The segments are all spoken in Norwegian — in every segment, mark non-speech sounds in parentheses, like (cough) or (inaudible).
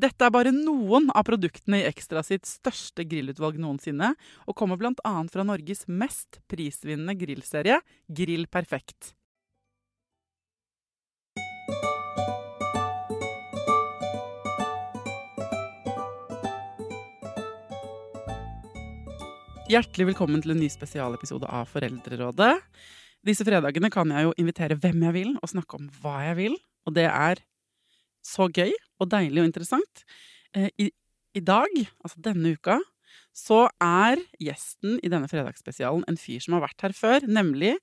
Dette er bare noen av produktene i Ekstra sitt største grillutvalg noensinne, og kommer bl.a. fra Norges mest prisvinnende grillserie, Grill Perfekt. Hjertelig velkommen til en ny spesialepisode av Foreldrerådet. Disse fredagene kan jeg jo invitere hvem jeg vil, og snakke om hva jeg vil. Og det er så gøy og deilig og interessant. Eh, I, I, dag, altså denne uka, så er gjesten i denne fredagsspesialen en fyr som har vært her før, nemlig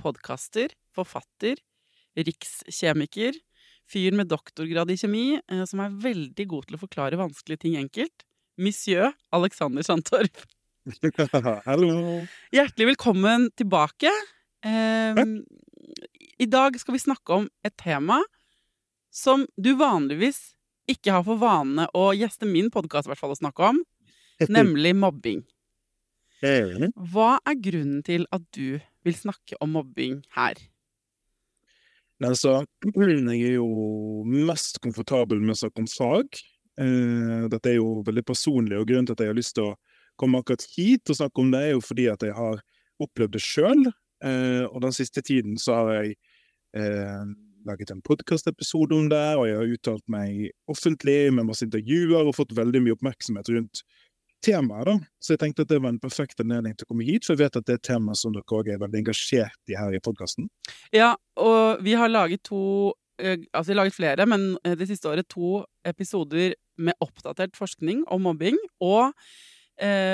podkaster, forfatter, rikskjemiker, fyr med doktorgrad i kjemi, eh, som er veldig god til å forklare vanskelige ting enkelt. Monsieur Alexander Sandtorp. (laughs) Hallo. Hjertelig velkommen tilbake. Eh, I dag skal vi snakke om et tema som du vanligvis ikke har for vane å gjeste min podkast i hvert fall å snakke om, nemlig mobbing. Hva er grunnen til at du vil snakke om mobbing her? Altså, (clears throat) jeg er jo mest komfortabel med å snakke om fag. Eh, dette er jo veldig personlig, og grunnen til at jeg har lyst til å komme akkurat hit og snakke om det, er jo fordi at jeg har opplevd det sjøl. Eh, og den siste tiden så har jeg eh, laget en podkastepisode om det, og jeg har uttalt meg offentlig med masse intervjuer og fått veldig mye oppmerksomhet rundt temaet. da. Så jeg tenkte at det var en perfekt anledning til å komme hit, for jeg vet at det er et tema som dere òg er veldig engasjert i her i podkasten. Ja, og vi har laget to Altså, vi har laget flere, men det siste året to episoder med oppdatert forskning om mobbing. Og Eh,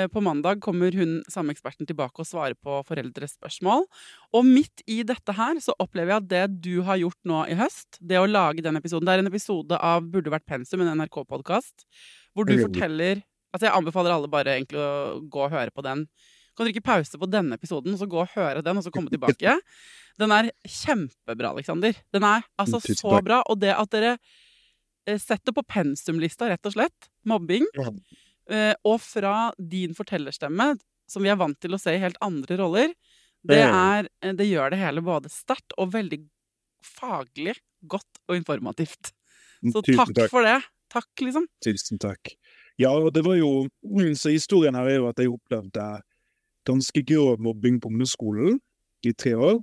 på mandag kommer hun samme eksperten tilbake og svarer på foreldres spørsmål. Og midt i dette her så opplever jeg at det du har gjort nå i høst, det å lage den episoden Det er en episode av Burde vært pensum, en NRK-podkast, hvor du forteller Altså, jeg anbefaler alle bare egentlig å gå og høre på den. Du dere ikke pause på denne episoden, og så gå og høre den, og så komme tilbake. (laughs) Den er kjempebra, Aleksander. Den er altså så bra. Og det at dere eh, setter på pensumlista, rett og slett, mobbing Eh, og fra din fortellerstemme, som vi er vant til å se i helt andre roller, det, er, eh, det gjør det hele både sterkt og veldig faglig godt og informativt. Mm, Så takk, takk, for det. Takk, liksom. Tusen takk. Ja, og det var jo Så historien her er jo at jeg opplevde ganske grov mobbing på ungdomsskolen i tre år.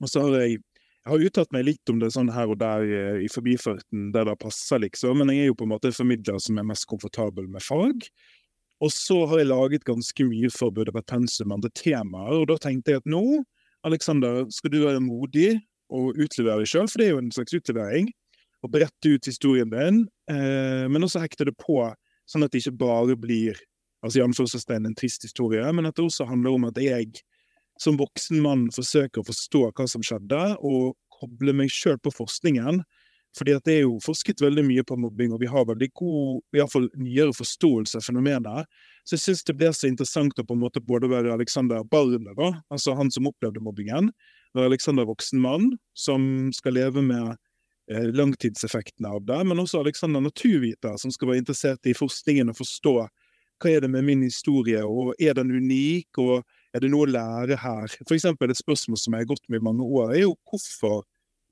Og så har jeg jeg har uttalt meg litt om det sånn her og der i forbifarten, der det passer, liksom, men jeg er jo på en måte formidler som er mest komfortabel med fag. Og så har jeg laget ganske mye for burde vært med andre temaer, og da tenkte jeg at nå, Aleksander, skal du være modig og utlevere deg sjøl, for det er jo en slags utlevering, og berette ut historien din, eh, men også hekte det på, sånn at det ikke bare blir altså i en trist historie, men at det også handler om at jeg som voksen mann forsøker å forstå hva som skjedde, og koble meg sjøl på forskningen Fordi at det er jo forsket veldig mye på mobbing, og vi har veldig god, iallfall nyere forståelse av fenomenet. Så jeg syns det blir så interessant å på en måte både være Alexander barnet, da, altså han som opplevde mobbingen, være Alexander voksen mann, som skal leve med eh, langtidseffektene av det, men også Alexander naturviter, som skal være interessert i forskningen og forstå hva er det med min historie, og er den unik, og er det noe å lære her? For eksempel et spørsmål som jeg har gått med i mange år, er jo hvorfor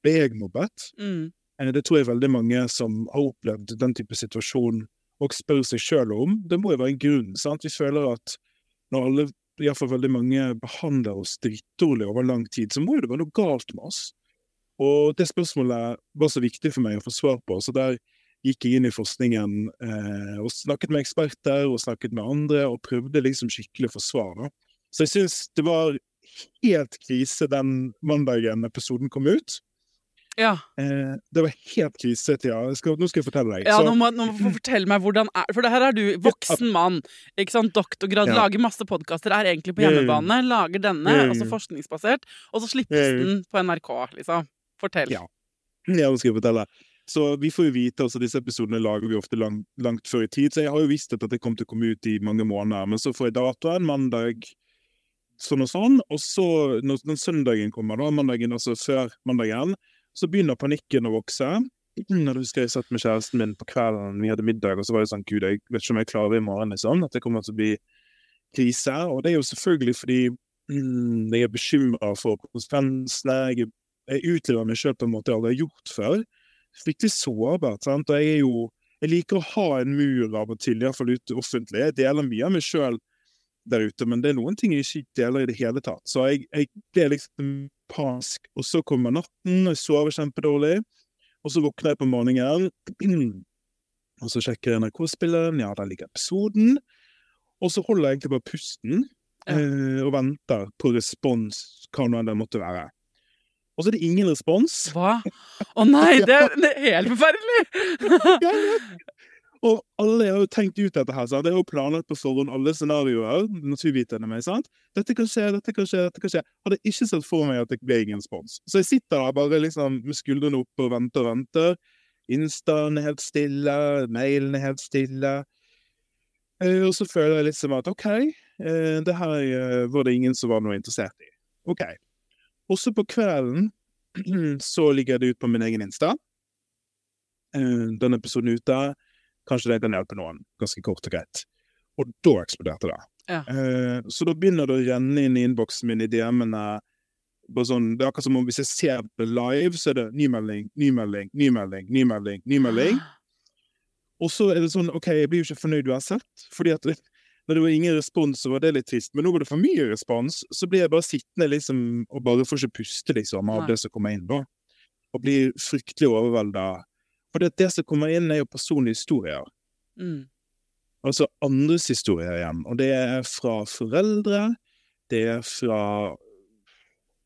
ble jeg mobbet? Mm. Eh, Det tror jeg veldig mange som har opplevd den type situasjon, og spør seg sjøl om. Det må jo være en grunn. sant? Vi føler at når alle, iallfall veldig mange, behandler oss drittdårlig over lang tid, så må jo det være noe galt med oss. Og det spørsmålet var så viktig for meg å få svar på, så der gikk jeg inn i forskningen eh, og snakket med eksperter og snakket med andre, og prøvde liksom skikkelig å få svar. da. Så jeg syns det var helt krise den mandagen episoden kom ut. Ja. Eh, det var helt krise, Thea. Skal, nå skal jeg fortelle deg. Ja, nå må, nå må fortelle meg hvordan er For det her er du voksen mann. Ikke sant? Doktorgrad, Ja. lager masse podkaster, er egentlig på Ja. hjemmebane. Lager denne, Ja. altså forskningsbasert, og så slippes Ja. den på NRK, liksom. Fortell. Ja. Ja, nå skal jeg fortelle. Så vi får jo vite altså disse episodene lager vi ofte lang, langt før i tid, så jeg har jo visst at dette kom til å komme ut i mange måneder, men så får jeg datoen mandag sånn og sånn, og så når den søndagen kommer, da, mandagen altså før mandagen, så begynner panikken å vokse. Når du husker jeg satt med kjæresten min på kvelden, vi hadde middag, og så var det sånn, gud, jeg vet ikke om jeg klarer det i morgen, liksom, at det kommer til å bli krise, og det er jo selvfølgelig fordi mm, jeg er bekymret for konsekvensene, jeg, jeg utlever meg selv på en måte jeg aldri har gjort før, fryktelig sårbart, sant? og jeg er jo, jeg liker å ha en mur av og til, i hvert fall ute offentlig, jeg deler mye av meg selv der ute, men det er noen ting jeg ikke deler i det hele tatt, så jeg, jeg ble liksom pask, og så kommer natten, og jeg sover kjempedårlig, og så våkner jeg på morgenen, (clears throat) og så sjekker jeg NRK-spilleren, ja, der ligger episoden, og så holder jeg egentlig bare pusten, Ja. eh, og venter på respons, hva nå enn det måtte være. Og så er det ingen respons. Hva? Å nei, (laughs) det, det er helt forferdelig! Og alle har jo tenkt ut dette her, sant? Det er jo planlagt på forhånd, alle scenarioer, naturvitende meg, sant? Dette kan skje, dette kan skje, dette kan skje. Hadde ikke sett for meg at det ble ingen respons. Så jeg sitter der bare liksom med skuldrene oppe og venter og venter. Instaen er helt stille, mailen er helt stille. Eh, og så føler jeg liksom at OK, eh, det her eh, var det ingen som var noe interessert i. OK. Også på kvelden (clears throat) så ligger det ut på min egen Insta. Den episoden ute. Kanskje det kan hjelpe noen, ganske kort og greit. Og da eksploderte det. Ja. Eh, så da begynner det å renne inn i innboksen min i DM-ene. Sånn, det er akkurat som om hvis jeg ser det live, så er det ny melding, ny melding, ny melding, ny melding, ny melding. Og så er det sånn, OK, jeg blir jo ikke fornøyd uansett. Fordi at når det var ingen respons, så var det litt trist. Men nå var det for mye respons, så blir jeg bare sittende liksom, og bare får ikke puste, liksom, av det som kommer inn, da. Og blir fryktelig overvelda. For det, det som kommer inn, er jo personlige historier. Mm. Altså andres historier igjen. Og det er fra foreldre, det er fra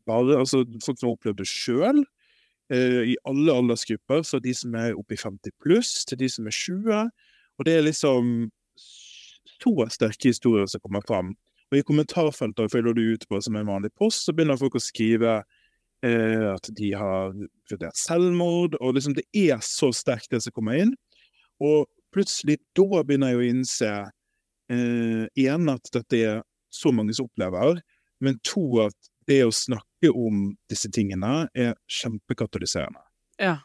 bare altså folk som har opplevd det sjøl, eh, i alle aldersgrupper, fra de som er oppe i 50 pluss, til de som er 20. Og det er liksom så sterke historier som kommer fram. Og i kommentarfeltet følger du ut på som en vanlig post, så begynner folk å skrive at de har vurdert selvmord, og liksom det er så sterkt det som kommer inn. Og plutselig da begynner jeg å innse eh, igjen at dette er så mange som opplever, men to at det å snakke om disse tingene er kjempekatalyserende. Ja.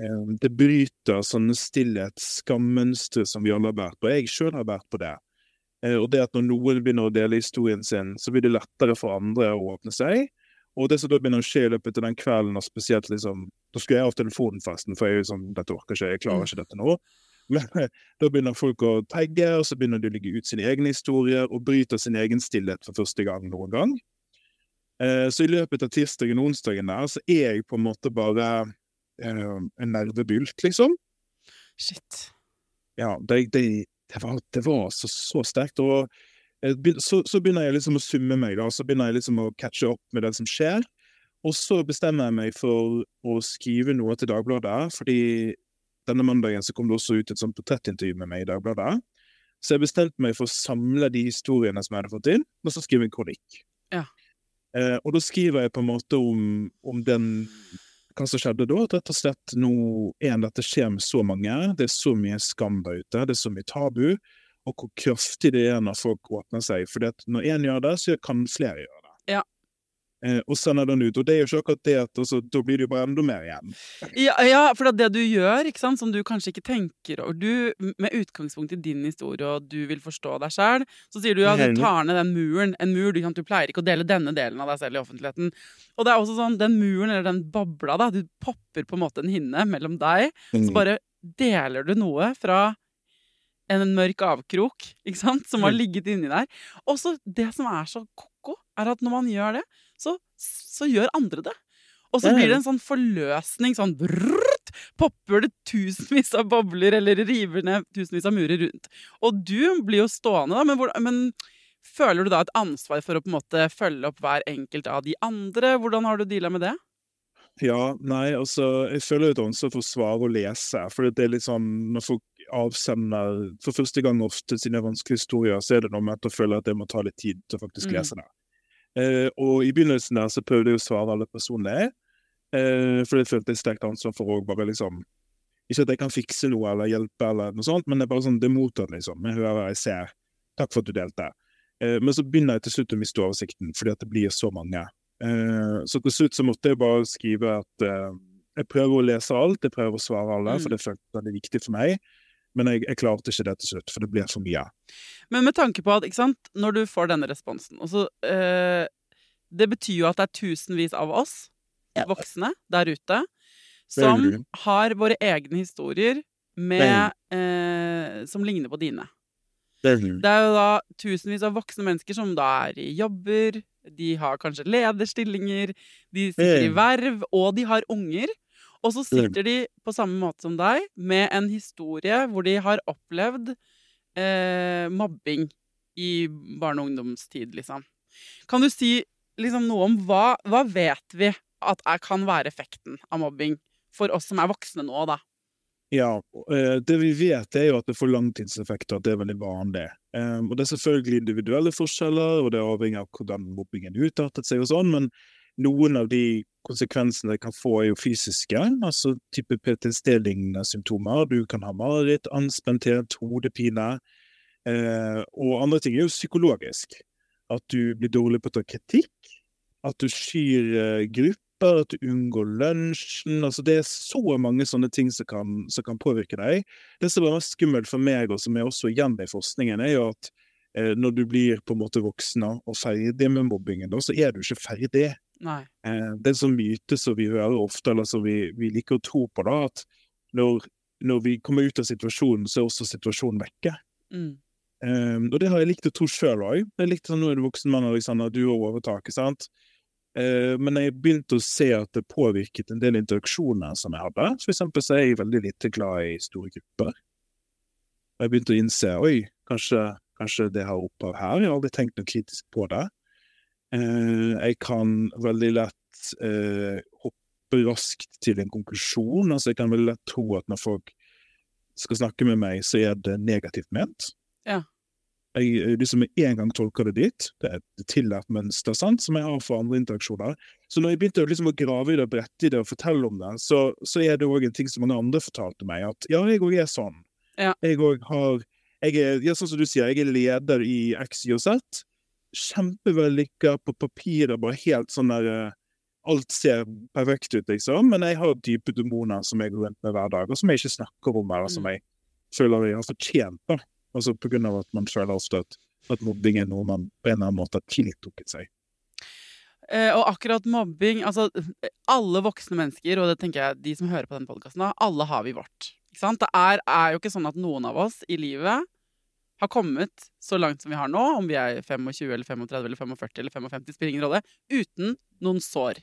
Eh, Det bryter sånne stillhetsskammønstre som vi alle har vært på. Jeg sjøl har vært på det. Eh, Og det at når noen begynner å dele historien sin, så blir det lettere for andre å åpne seg. Og det som da begynner å skje i løpet av den kvelden, og spesielt liksom Da skulle jeg av telefonen, forresten, for jeg er jo sånn Dette orker ikke, jeg klarer ikke dette nå. Men (laughs) da begynner folk å tagge, og så begynner de å legge ut sine egne historier, og bryter sin egen stillhet for første gang noen gang. Eh, Så i løpet av tirsdagen og onsdagen der, så er jeg på en måte bare eh, en nervebylt, liksom. Shit. Ja, det, det, det var, det var så, så sterkt. Og så, så begynner jeg liksom å summe meg, da. Så begynner jeg liksom å catche opp med det som skjer. Og så bestemmer jeg meg for å skrive noe til Dagbladet, fordi denne mandagen så kom det også ut et sånt portrettintervju med meg i Dagbladet. Så jeg bestemte meg for å samle de historiene som jeg hadde fått inn, og så skrive en kronikk. Ja. Eh, og da skriver jeg på en måte om, om den hva som skjedde da, at rett og slett nå en, dette skjer med så mange, det er så mye skam der ute, det er så mye tabu, og hvor kraftig det er når folk åpner seg. For når én gjør det, så kan flere gjøre det. Ja. Eh, og sender den ut. Og det er jo ikke akkurat det at altså, da blir det jo bare enda mer igjen. Ja, ja for det du gjør, ikke sant, som du kanskje ikke tenker over Du, Med utgangspunkt i din historie, og du vil forstå deg sjøl, så sier du ja, du tar ned den muren. En mur, du, du, pleier ikke å dele denne delen av deg selv i offentligheten. Og det er også sånn, den muren, eller den bobla, da, du popper på en måte en hinne mellom deg. Så mm. bare deler du noe fra en mørk avkrok ikke sant, som har mm. ligget inni der. Og så det som er så ko-ko, er at når man gjør det, så, så gjør andre det. Og så blir det en sånn forløsning. Sånn brrrt, popper det tusenvis av bobler, eller river ned tusenvis av murer rundt. Og du blir jo stående, da, men, hvor, men føler du da et ansvar for å på en måte følge opp hver enkelt av de andre? Hvordan har du deala med det? Ja, nei, altså Jeg føler et ansvar for å svare og lese. For det er litt sånn Når folk avsender for første gang ofte sine vanskelige historier, så er det noe med at jeg føler at jeg må ta litt tid til å faktisk mm. lese det. Eh, og i begynnelsen der så prøvde jeg å svare alle personlig, eh, for det følte jeg sterkt ansvar for å bare liksom Ikke at jeg kan fikse noe eller hjelpe, eller noe sånt, men det er bare sånn, det er mottatt, liksom. Jeg hører, jeg ser. Takk for at du delte. Eh, men så begynner jeg til slutt å miste oversikten, fordi at det blir så mange. Eh, så til slutt så måtte jeg bare skrive at eh, jeg prøver å lese alt, jeg prøver å svare alle, for mm. det føltes veldig viktig for meg. Men jeg, jeg, klarte ikke det til slutt, for det blir for mye. Men med tanke på at, ikke sant, når du får denne responsen også, eh, Det betyr jo at det er tusenvis av oss ja. voksne der ute som har våre egne historier med, eh, som ligner på dine. Det er jo da tusenvis av voksne mennesker som da er i jobber, de har kanskje lederstillinger, de sitter i verv, og de har unger. Og så sitter de på samme måte som deg med en historie hvor de har opplevd eh, mobbing i barne- og ungdomstid, liksom. Kan du si liksom, noe om hva, hva vet vi at er, kan være effekten av mobbing for oss som er voksne nå, da? Ja, eh, det vi vet er jo at det får langtidseffekter, at det er veldig vanlig. Um, og det er selvfølgelig individuelle forskjeller, og det avhengig av hvordan mobbingen utartet seg og sånn, men noen av de konsekvensene det kan få, er jo fysiske, altså type PTSD-lignende symptomer. Du kan ha mareritt, anspenthet, hodepine. Eh, og andre ting er jo psykologisk. At du blir dårlig på å ta kritikk. At du skyr eh, grupper, at du unngår lunsjen. altså Det er så mange sånne ting som kan, som kan påvirke deg. Det som er skummelt for meg, og som er også igjen i forskningen, er jo at eh, når du blir på en måte voksen og ferdig med mobbingen, da, så er du ikke ferdig. Eh, det er en sånn myte som vi hører ofte, eller som vi, vi liker å tro på, da, at når, når, vi kommer ut av situasjonen, så er også situasjonen vekke. Mm. Eh, og det har jeg likt å tro sjøl òg. Jeg likte sånn, Nå er du voksen mann, Alexander, du har overtaket. sant? Uh, men jeg begynte å se at det påvirket en del interaksjoner som jeg hadde. For eksempel så er jeg veldig lite glad i store grupper. Og jeg begynte å innse oi, kanskje, kanskje det har opphav her. Jeg har aldri tenkt noe kritisk på det. Eh, jeg kan veldig lett eh, hoppe raskt til en konklusjon. Altså, jeg kan veldig lett tro at når folk skal snakke med meg, så er det negativt ment. Ja. Jeg liksom med en gang tolker det dit. Det er et tillært mønster sant, som jeg har for andre interaksjoner. Så når jeg begynte liksom å grave i det og brette i det og fortelle om det, så, så er det òg en ting som mange andre fortalte meg, at ja, jeg òg er sånn. Ja. Jeg òg har jeg er, ja, sånn som du sier, jeg er leder i X, Y og Z kjempevellykka på papiret, bare helt sånn der eh, Alt ser perfekt ut, liksom, men jeg har dype demoner som jeg går rundt med hver dag, og som jeg ikke snakker om, eller som mm. jeg føler jeg har fortjent, da. Altså på grunn av at man føler ofte at, at mobbing er noe man på en eller annen måte har tiltrukket seg. Eh, og akkurat mobbing Altså, alle voksne mennesker, og det tenker jeg de som hører på denne podkasten, alle har vi vårt. Ikke sant? Det er, er, jo ikke sånn at noen av oss i livet har kommet så langt som vi har nå, om vi er 25 eller 35 eller 45 eller 55, spiller ingen rolle, uten noen sår.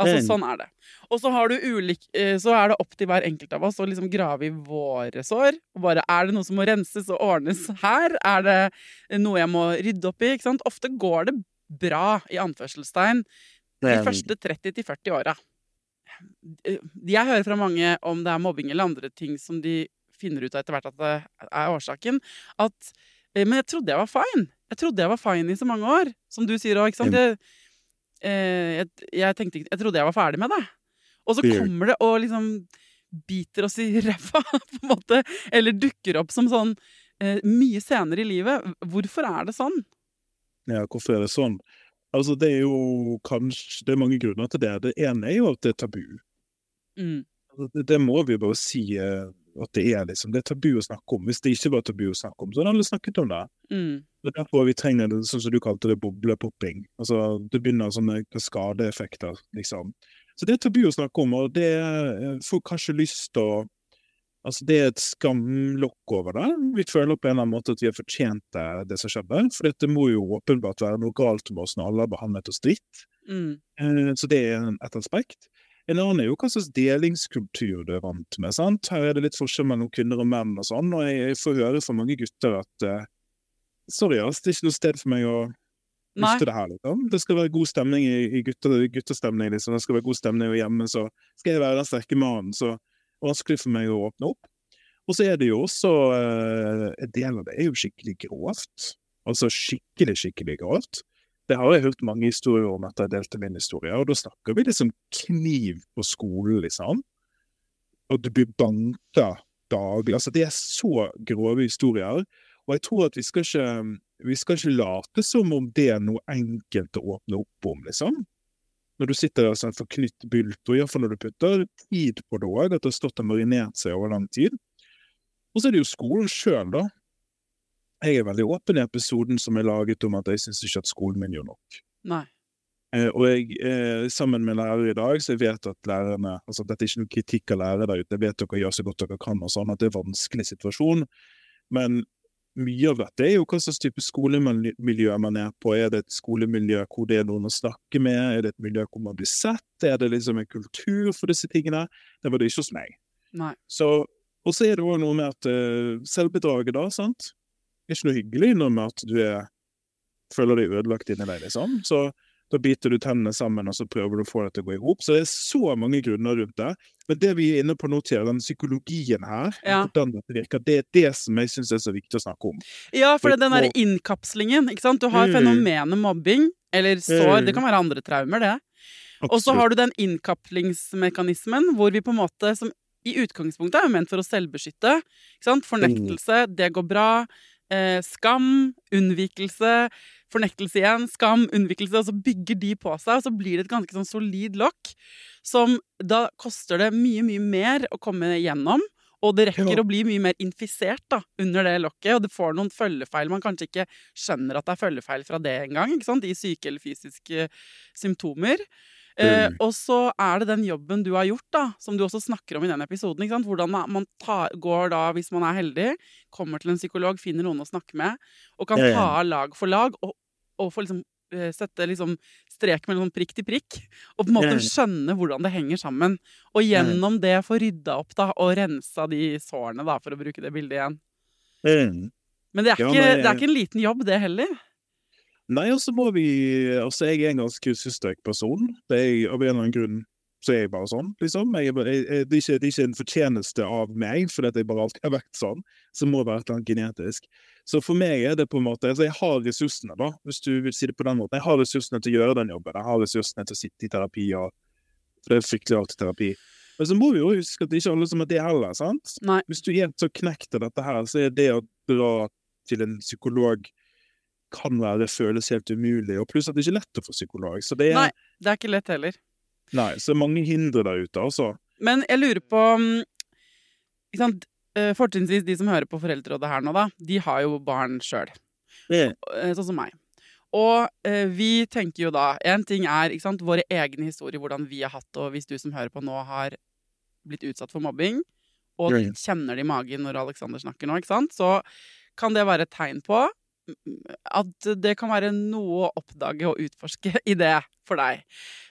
Altså, mm. sånn er det. Og så, har du ulik, eh, så er det opp til hver enkelt av oss å liksom grave i våre sår. Og bare, Er det noe som må renses og ordnes her? Er det noe jeg må rydde opp i? Ikke sant? Ofte går det bra, i anførselstegn, de første 30-40 åra. Jeg hører fra mange om det er mobbing eller andre ting som de finner ut av etter hvert at det er årsaken. At eh, Men jeg trodde jeg var fine. Jeg trodde jeg var fine i så mange år. Som du sier òg, ikke sant. Jeg, eh, jeg, jeg, tenkte, jeg trodde jeg var ferdig med det. Og så kommer det og liksom biter oss i (laughs) ræva, på en måte. Eller dukker opp som sånn eh, mye senere i livet. Hvorfor er det sånn? Ja, hvorfor er det sånn? Altså, det er jo kanskje Det er mange grunner til det. Det ene er jo at det er tabu. Mm. Altså, Det, det må vi bare si at det er, liksom. Det er tabu å snakke om. Hvis det ikke var tabu å snakke om, så hadde alle snakket om det. Mm. Det er derfor vi trenger det, sånn som du kalte det, boblepopping. Altså, det begynner sånne skadeeffekter, liksom. Så det er tabu å snakke om, og det eh, får kanskje lyst til å Altså, det er et skamlokk over det. Vi føler på en eller annen måte at vi har fortjent det, det som skjedde. For det må jo åpenbart være noe galt med oss når alle har behandlet oss dritt. Mm. Eh, Så det er et aspekt. En annen er jo hva slags delingskultur du er vant med. sant? Her er det litt forskjell mellom kvinner og menn og sånn, og jeg, får høre fra mange gutter at uh, Sorry, ass, det er ikke noe sted for meg å lufte det her, liksom. Det skal være god stemning i, i gutter, guttestemning, liksom. Det skal være god stemning hjemme, så skal jeg være den sterke mannen. Så vanskelig for meg å åpne opp. Og så er det jo også uh, En del av det er jo skikkelig grovt. Altså skikkelig, skikkelig grovt. Det har jeg hørt mange historier om etter jeg delte min historie, og da snakker vi liksom kniv på skolen, liksom. Og du blir banka daglig. Altså, det er så grove historier. Og jeg tror at vi skal ikke vi skal ikke late som om det er noe enkelt å åpne opp om, liksom. Når du sitter der som en forknytt bylt, og iallfall når du putter tid på det òg, det har stått og marinert seg over lang tid. Og så er det jo skolen sjøl, da. Jeg er veldig åpen i episoden som er laget om at jeg syns ikke at skolen min gjør nok. Nei. Eh, og jeg, eh, sammen med lærere i dag, så jeg vet at lærerne altså Dette er ikke noen kritikk av lærere der ute, jeg vet dere gjør så godt dere kan, og sånn, at det er en vanskelig situasjon. Men mye av dette er jo hva slags type skolemiljø man er på. Er det et skolemiljø hvor det er noen å snakke med? Er det et miljø hvor man blir sett? Er det liksom en kultur for disse tingene? Det var det ikke hos meg. Nei. Så, og så er det òg noe med at uh, selvbedraget, da, sant. Er ikke noe hyggelig når med at du er, føler deg ødelagt inni deg, liksom. Så da biter du tennene sammen, og så prøver du å få det til å gå i hop. Så det er så mange grunner rundt det. Men det vi er inne på nå, Thea, den psykologien her, Ja. hvordan dette virker, det er det som jeg syns er så viktig å snakke om. Ja, for det er den derre innkapslingen, ikke sant. Du har Mm. fenomenet mobbing, eller sår, Mm. det kan være andre traumer, det. Og så har du den innkaplingsmekanismen hvor vi på en måte, som i utgangspunktet er jo ment for å selvbeskytte, ikke sant. Fornektelse, det går bra. Eh, skam, unnvikelse, fornektelse igjen, skam, unnvikelse, og så bygger de på seg, og så blir det et ganske sånn solid lokk, som da koster det mye, mye mer å komme gjennom, og det rekker å bli mye mer infisert da, under det lokket, og det får noen følgefeil. Man kanskje ikke skjønner at det er følgefeil fra det engang? I syke eller fysiske symptomer. Eh, Mm. og så er det den jobben du har gjort, da, som du også snakker om i den episoden. Ikke sant? Hvordan man tar, går da, hvis man er heldig, kommer til en psykolog, finner noen å snakke med, og kan ta av lag for lag, og, og få liksom eh, sette liksom strek mellom sånn prikk til prikk, og på en måte skjønne hvordan det henger sammen. Og gjennom det få rydda opp da, og rensa de sårene, da, for å bruke det bildet igjen. Men det er, ikke, det er ikke en liten jobb, det heller. Nei, og så må vi Altså, jeg er en ganske ressurssterk person. Det er, av en eller annen grunn så er jeg bare sånn, liksom. Jeg, jeg, jeg, det, er ikke, det er ikke en fortjeneste av meg, fordi at jeg bare alltid har vært sånn. Så må det være et eller annet genetisk. Så for meg er det på en måte Altså, jeg har ressursene, da, hvis du vil si det på den måten. Jeg har ressursene til å gjøre den jobben. Jeg har ressursene til å sitte i terapi, og For det er fryktelig rart i terapi. Men så må vi jo huske at det er ikke alle som er det heller, sant? Nei. Hvis du er så knekt av dette her, så er det å dra til en psykolog kan være det føles helt umulig, og pluss at det ikke er lett å få psykolog. Så det er, Nei. nei. Det er ikke lett heller. så er mange hindre der ute, altså. Men jeg lurer på mm, ikke sant? eh, Fortrinnsvis de som hører på Foreldrerådet her nå, da, de har jo barn sjøl. Det, Sånn som meg. Og eh, vi tenker jo da En ting er ikke sant, våre egne historier, hvordan vi har hatt det, og hvis du som hører på nå har blitt utsatt for mobbing, og kjenner det i magen når Alexander snakker nå, ikke sant, så kan det være et tegn på at det kan være noe å oppdage og utforske (laughs) i det for deg.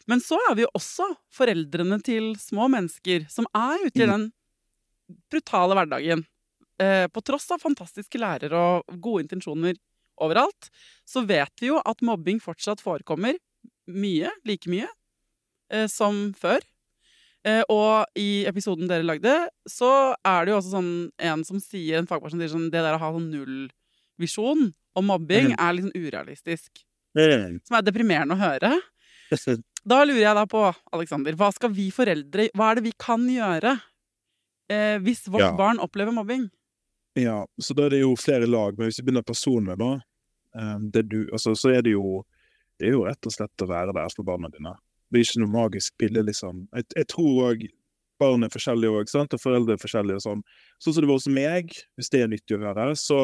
Men så er vi jo også foreldrene til små mennesker som er ute i Mm. den brutale hverdagen. Eh, på tross av fantastiske lærere og gode intensjoner overalt, så vet vi jo at mobbing fortsatt forekommer mye, like mye, eh, som før. Eh, og i episoden dere lagde, så er det jo også sånn en som sier, en fagperson sier sånn, det der å ha sånn nullvisjon om mobbing er liksom urealistisk. Som er deprimerende å høre. Da lurer jeg da på, Alexander, hva skal vi foreldre Hva er det vi kan gjøre eh, hvis vårt Ja. barn opplever mobbing? Ja, så da er det jo flere lag, men hvis vi begynner personlig, da, eh, det du, altså, så er det jo det er jo rett og slett å være der for barna dine. Det er ikke noe magisk bilde, liksom. Jeg, jeg tror òg barn er forskjellige òg, og foreldre er forskjellige og sånn. Sånn som det var hos meg, hvis det er nyttig å høre, så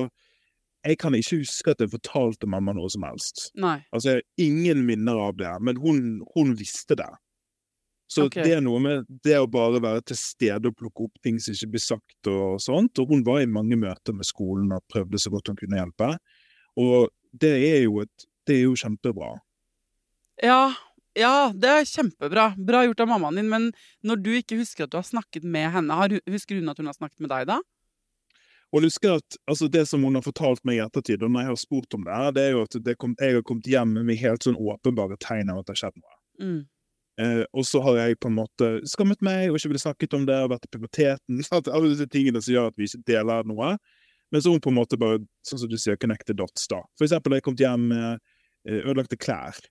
jeg kan ikke huske at jeg fortalte mamma noe som helst. Nei. Altså, jeg har ingen minner av det, men hun, hun visste det. Så okay. det er noe med det å bare være til stede og plukke opp ting som ikke blir sagt og sånt. Og hun var i mange møter med skolen og prøvde så godt hun kunne hjelpe. Og det er jo, et, det er jo kjempebra. Ja, ja, det er kjempebra. Bra gjort av mammaen din. Men når du ikke husker at du har snakket med henne, husker hun at hun har snakket med deg da? Og jeg husker at altså, det som hun har fortalt meg i ettertid, og når jeg har spurt om det, det er jo at det kom, jeg har kommet hjem med helt sånn åpenbare tegn av at det har skjedd noe. Mm. Eh, og så har jeg på en måte skammet meg og ikke ville snakket om det, og vært i puberteten. (laughs) Alle disse tingene som gjør at vi ikke deler noe. Men så hun på en måte bare, sånn som du sier, connect the dots, da. For eksempel da jeg kom hjem med eh, ødelagte klær.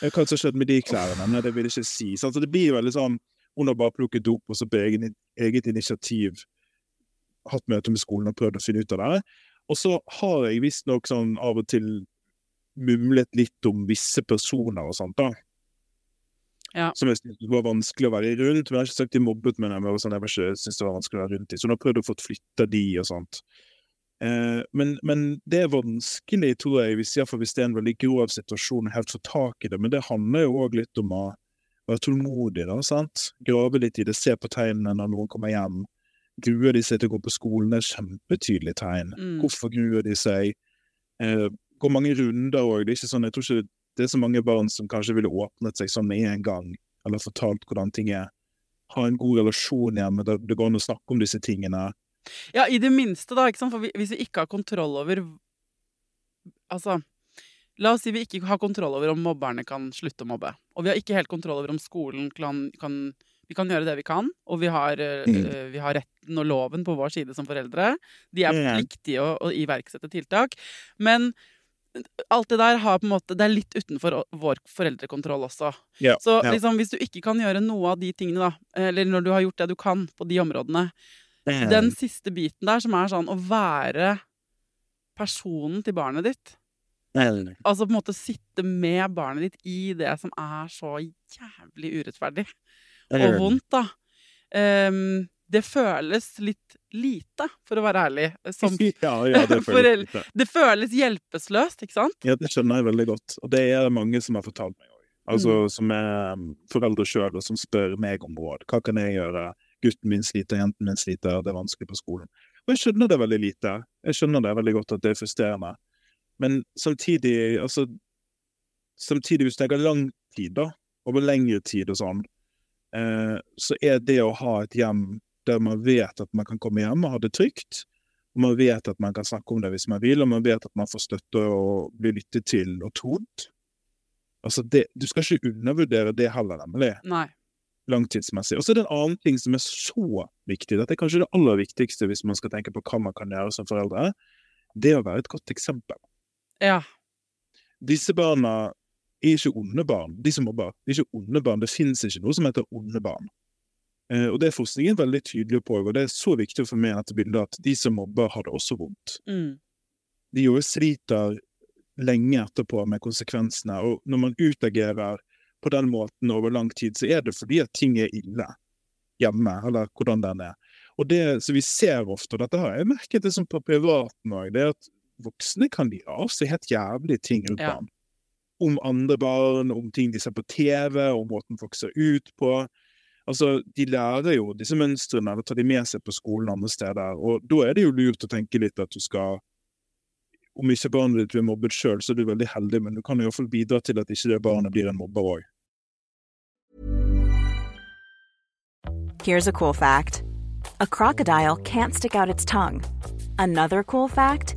Hva som har skjedd med de klærne? Nei, det vil jeg ikke si. Så Så det blir veldig sånn Hun har bare plukket opp, og så på egen, eget initiativ hatt møte med skolen og prøvd å finne ut av det. Og så har jeg visstnok sånn av og til mumlet litt om visse personer og sånt, da Ja. som jeg syntes var vanskelig å være rundt. Men jeg har ikke sagt de mobbet meg, men jeg sånn, jeg var ikke, syntes det var vanskelig å være rundt dem. Så nå har prøvd å få flytta de og sånt. Eh, men, men det er vanskelig, tror jeg, hvis, i hvis det er en veldig grov situasjon, helt få tak i det. Men det handler jo òg litt om å være tålmodig, da, sant. Grave litt i det, se på tegnene når noen kommer hjem. Gruer de seg til å gå på skolen? Det er et kjempetydelig tegn. Mm. Hvorfor gruer de seg? Eh, går mange runder òg. Sånn, jeg tror ikke det er så mange barn som kanskje ville åpnet seg sånn med en gang, eller fortalt hvordan ting er. Ha en god relasjon hjemme, der det går an å snakke om disse tingene. Ja, i det minste, da. ikke sant? For hvis vi ikke har kontroll over Altså, la oss si vi ikke har kontroll over om mobberne kan slutte å mobbe. Og vi har ikke helt kontroll over om skolen kan, kan Vi kan gjøre det vi kan, og vi har, eh, Mm. eh, vi har retten og loven på vår side som foreldre. De er pliktige å, å iverksette tiltak. Men alt det der har på en måte Det er litt utenfor vår foreldrekontroll også. Ja, Så liksom, hvis du ikke kan gjøre noe av de tingene, da, eller når du har gjort det du kan på de områdene, den siste biten der som er sånn å være personen til barnet ditt. Altså på en måte sitte med barnet ditt i det som er så jævlig urettferdig og vondt, da. Um, det føles litt lite, for å være ærlig. Som, (laughs) ja, ja, det føles (laughs) Forel- det føles hjelpeløst, ikke sant? Ja, det skjønner jeg veldig godt. Og det er mange som har fortalt meg òg. Altså, som er um, foreldre sjøl, og som spør meg om råd. Hva kan jeg gjøre? Gutten min sliter, jenten min sliter, det er vanskelig på skolen. Og jeg skjønner det veldig lite. Jeg skjønner det veldig godt at det er frustrerende. Men samtidig, altså Samtidig, hvis det går lang tid, da, over lengre tid og sånn, eh, så er det å ha et hjem der man vet at man kan komme hjem og ha det trygt, og man vet at man kan snakke om det hvis man vil, og man vet at man får støtte og blir lyttet til og trodd. Altså det, du skal ikke undervurdere det heller, nemlig, Nei. langtidsmessig. Og så er det en annen ting som er så viktig, dette er kanskje det aller viktigste hvis man skal tenke på hva man kan gjøre som foreldre, det er å være et godt eksempel. Ja. Disse barna er ikke onde barn, de som mobber. De er ikke onde barn, det finnes ikke noe som heter onde barn. Eh, og det er forskningen veldig tydelig på, og det er så viktig for meg dette bildet at de som mobber, har det også vondt. Mm. de jo sliter lenge etterpå med konsekvensene. Og når man utagerer på den måten over lang tid, så er det fordi at ting er ille hjemme, eller hvordan den er. Og det som vi ser ofte, og dette har jeg merket det som på privaten òg, det er at voksne kan gi av seg helt jævlige ting rundt Ja. barn. Om andre barn, om ting de ser på TV, om måten folk ser ut på. Altså, De lærer jo disse mønstrene, eller tar de med seg på skolen andre steder. Og da er det jo lurt å tenke litt at du skal om ikke barnet ditt blir mobbet sjøl, så er du veldig heldig, men du kan i hvert fall bidra til at ikke det barnet blir en mobber òg. Here's a cool fact a crocodile can't stick out its tongue. Another cool fact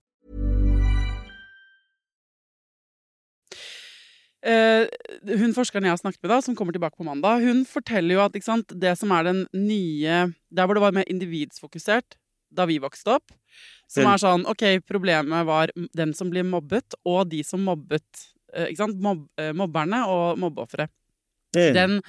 Eh, hun forskeren jeg har snakket med, da, som kommer tilbake på mandag, hun forteller jo at ikke sant, det som er den nye Der hvor det var mer individsfokusert da vi vokste opp, som er sånn OK, problemet var den som blir mobbet, og de som mobbet eh, Ikke sant? Mob, eh, mobberne og mobbeofre. Den,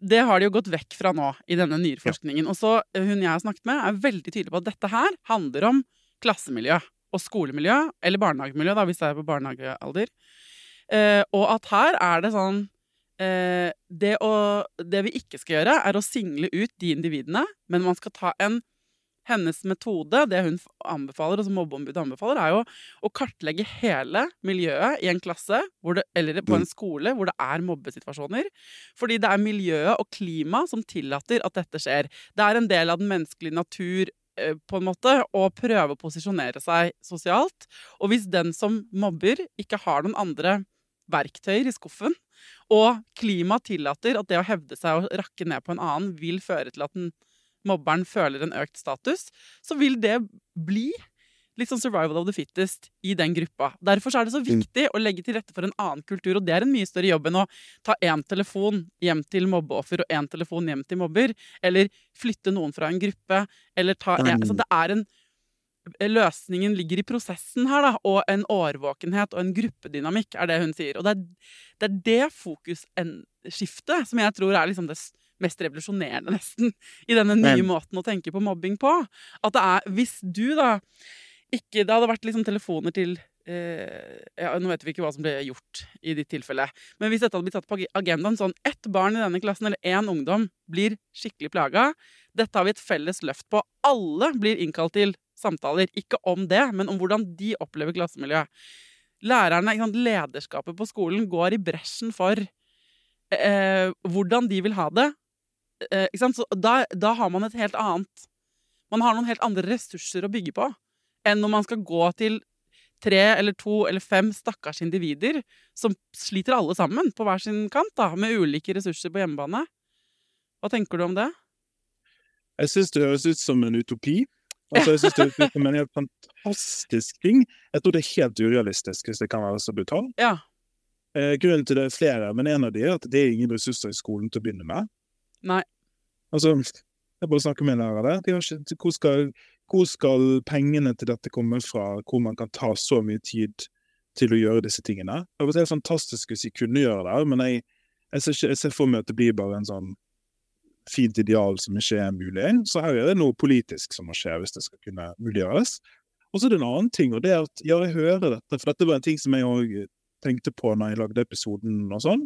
det har de jo gått vekk fra nå i denne nyere forskningen. Og så hun jeg har snakket med, er veldig tydelig på at dette her handler om klassemiljø og skolemiljø, eller barnehagemiljø, da, hvis det er på barnehagealder. Eh, og at her er det sånn eh, det, å, det vi ikke skal gjøre, er å single ut de individene, men man skal ta en hennes metode, det hun anbefaler, og som mobbeombudet anbefaler, er jo å kartlegge hele miljøet i en klasse det, eller på en skole hvor det er mobbesituasjoner. Fordi det er miljøet og klimaet som tillater at dette skjer. Det er en del av den menneskelige natur eh, på en måte, å prøve å posisjonere seg sosialt. Og hvis den som mobber, ikke har noen andre verktøyer i skuffen, og klimaet tillater at det å hevde seg og rakke ned på en annen vil føre til at den mobberen føler en økt status, så vil det bli litt sånn survival of the fittest i den gruppa. Derfor er det så viktig å legge til rette for en annen kultur, og det er en mye større jobb enn å ta én telefon hjem til mobbeoffer og én telefon hjem til mobber, eller flytte noen fra en gruppe, eller ta en, altså Det er en Løsningen ligger i prosessen her, da, og en årvåkenhet og en gruppedynamikk, er det hun sier. Og det er det, er det fokusskiftet som jeg tror er liksom det mest revolusjonerende, nesten, i denne nye Men. måten å tenke på mobbing på. At det er Hvis du, da ikke Det hadde vært liksom telefoner til ja, Nå vet vi ikke hva som ble gjort i ditt tilfelle. Men hvis dette hadde blitt tatt på agendaen sånn Ett barn i denne klassen, eller én ungdom, blir skikkelig plaga. Dette har vi et felles løft på. Alle blir innkalt til samtaler. Ikke om det, men om hvordan de opplever klassemiljøet. Lærerne, lederskapet på skolen, går i bresjen for eh, hvordan de vil ha det. Eh, Så da, da, har man et helt annet Man har noen helt andre ressurser å bygge på enn når man skal gå til tre eller to eller fem stakkars individer som sliter alle sammen på hver sin kant, da, med ulike ressurser på hjemmebane. Hva tenker du om det? Jeg syns det høres ut som en utopi. Altså, jeg synes det høres ut som en helt fantastisk ting. Jeg tror det er helt urealistisk, hvis det kan være så brutalt. Ja. Eh, grunnen til det er flere, men en av de er at det er ingen ressurser i skolen til å begynne med. Nei. Altså, jeg bare snakker med en lærer der. De ikke, hvor, skal, hvor skal pengene til dette komme fra, hvor man kan ta så mye tid til å gjøre disse tingene? Det var helt fantastisk hvis jeg kunne gjøre det, men jeg, jeg, ser, ikke, jeg ser for meg at det blir bare en sånn fint ideal som ikke er mulig. Så her er det noe politisk som må skje hvis det skal kunne muliggjøres. Og så er det en annen ting, og det er at ja, jeg hører dette, for dette var en ting som jeg òg tenkte på når jeg lagde episoden og sånn,